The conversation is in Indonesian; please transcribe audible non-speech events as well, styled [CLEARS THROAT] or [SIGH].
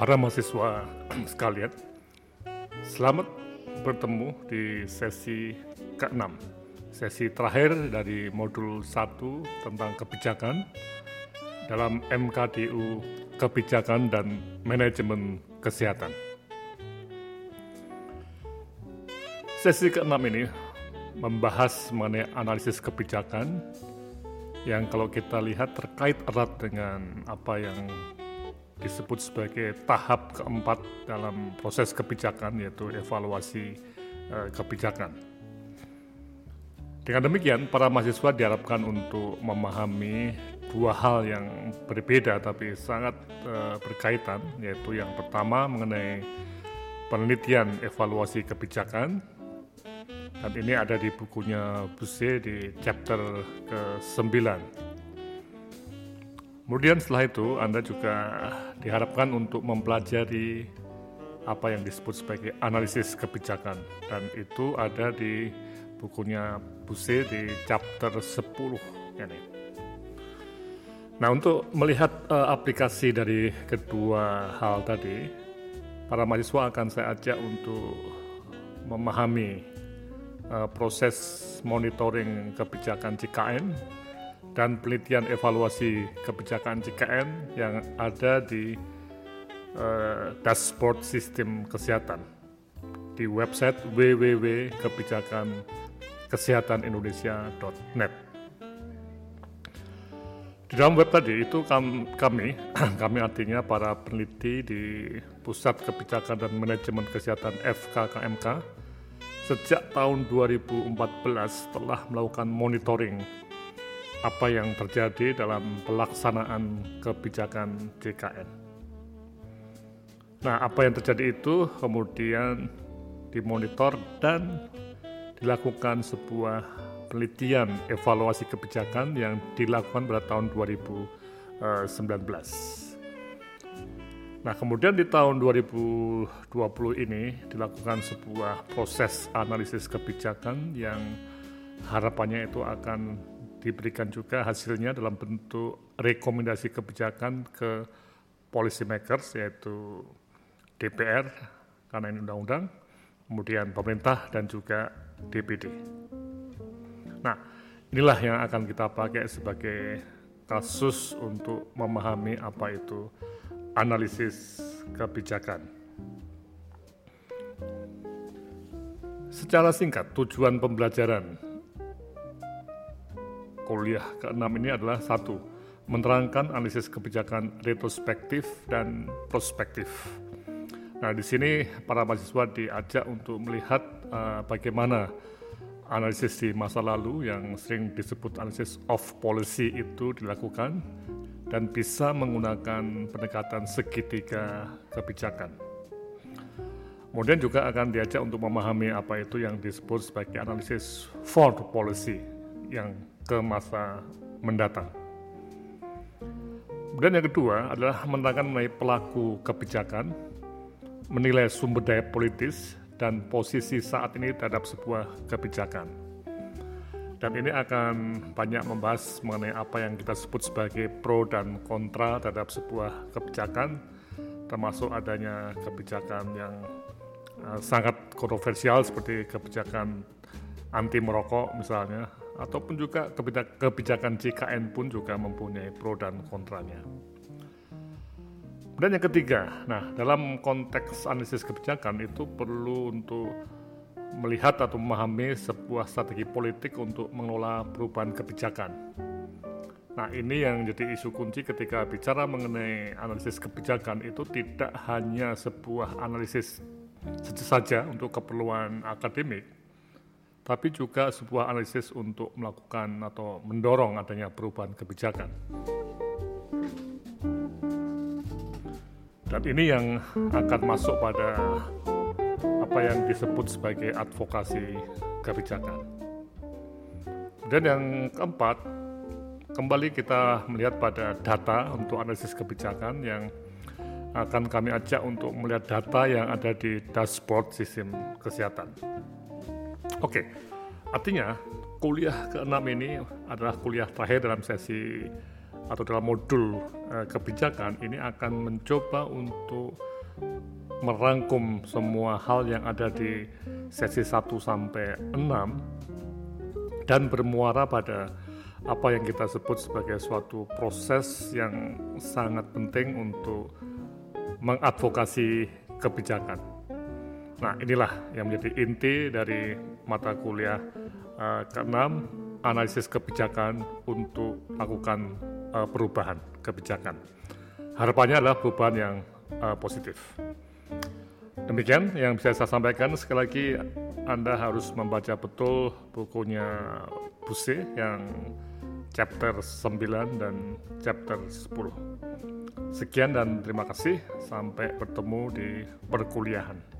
para mahasiswa sekalian, selamat bertemu di sesi ke-6, sesi terakhir dari modul 1 tentang kebijakan dalam MKDU Kebijakan dan Manajemen Kesehatan. Sesi ke-6 ini membahas mengenai analisis kebijakan yang kalau kita lihat terkait erat dengan apa yang disebut sebagai tahap keempat dalam proses kebijakan yaitu evaluasi eh, kebijakan. Dengan demikian, para mahasiswa diharapkan untuk memahami dua hal yang berbeda tapi sangat eh, berkaitan, yaitu yang pertama mengenai penelitian evaluasi kebijakan, dan ini ada di bukunya Buse di chapter ke-9 Kemudian setelah itu Anda juga diharapkan untuk mempelajari apa yang disebut sebagai analisis kebijakan dan itu ada di bukunya Buse di chapter 10 ini. Nah, untuk melihat uh, aplikasi dari kedua hal tadi, para mahasiswa akan saya ajak untuk memahami uh, proses monitoring kebijakan CKN dan penelitian evaluasi kebijakan JKN yang ada di uh, dashboard sistem kesehatan di website www.kebijakankesehatanIndonesia.net. Di dalam web tadi itu kami, [CLEARS THROAT] kami artinya para peneliti di Pusat Kebijakan dan Manajemen Kesehatan FKKMK sejak tahun 2014 telah melakukan monitoring apa yang terjadi dalam pelaksanaan kebijakan JKN. Nah, apa yang terjadi itu kemudian dimonitor dan dilakukan sebuah penelitian evaluasi kebijakan yang dilakukan pada tahun 2019. Nah, kemudian di tahun 2020 ini dilakukan sebuah proses analisis kebijakan yang harapannya itu akan diberikan juga hasilnya dalam bentuk rekomendasi kebijakan ke policy makers yaitu DPR karena ini undang-undang, kemudian pemerintah dan juga DPD. Nah, inilah yang akan kita pakai sebagai kasus untuk memahami apa itu analisis kebijakan. Secara singkat, tujuan pembelajaran kuliah ke-6 ini adalah satu, menerangkan analisis kebijakan retrospektif dan prospektif. Nah, di sini para mahasiswa diajak untuk melihat uh, bagaimana analisis di masa lalu yang sering disebut analisis of policy itu dilakukan dan bisa menggunakan pendekatan segitiga kebijakan. Kemudian juga akan diajak untuk memahami apa itu yang disebut sebagai analisis for policy yang ke masa mendatang. Dan yang kedua adalah menerangkan mengenai pelaku kebijakan, menilai sumber daya politis dan posisi saat ini terhadap sebuah kebijakan. Dan ini akan banyak membahas mengenai apa yang kita sebut sebagai pro dan kontra terhadap sebuah kebijakan, termasuk adanya kebijakan yang uh, sangat kontroversial seperti kebijakan anti merokok misalnya, ataupun juga kebijakan JKN pun juga mempunyai pro dan kontranya. Dan yang ketiga, nah dalam konteks analisis kebijakan itu perlu untuk melihat atau memahami sebuah strategi politik untuk mengelola perubahan kebijakan. Nah ini yang jadi isu kunci ketika bicara mengenai analisis kebijakan itu tidak hanya sebuah analisis saja untuk keperluan akademik, tapi juga sebuah analisis untuk melakukan atau mendorong adanya perubahan kebijakan. Dan ini yang akan masuk pada apa yang disebut sebagai advokasi kebijakan. Dan yang keempat, kembali kita melihat pada data untuk analisis kebijakan yang akan kami ajak untuk melihat data yang ada di dashboard sistem kesehatan. Oke, artinya kuliah ke-6 ini adalah kuliah terakhir dalam sesi atau dalam modul eh, kebijakan ini akan mencoba untuk merangkum semua hal yang ada di sesi 1 sampai 6 dan bermuara pada apa yang kita sebut sebagai suatu proses yang sangat penting untuk mengadvokasi kebijakan. Nah, inilah yang menjadi inti dari mata kuliah uh, ke-6, analisis kebijakan untuk lakukan uh, perubahan kebijakan. Harapannya adalah perubahan yang uh, positif. Demikian yang bisa saya sampaikan. Sekali lagi Anda harus membaca betul bukunya Buse yang chapter 9 dan chapter 10. Sekian dan terima kasih. Sampai bertemu di perkuliahan.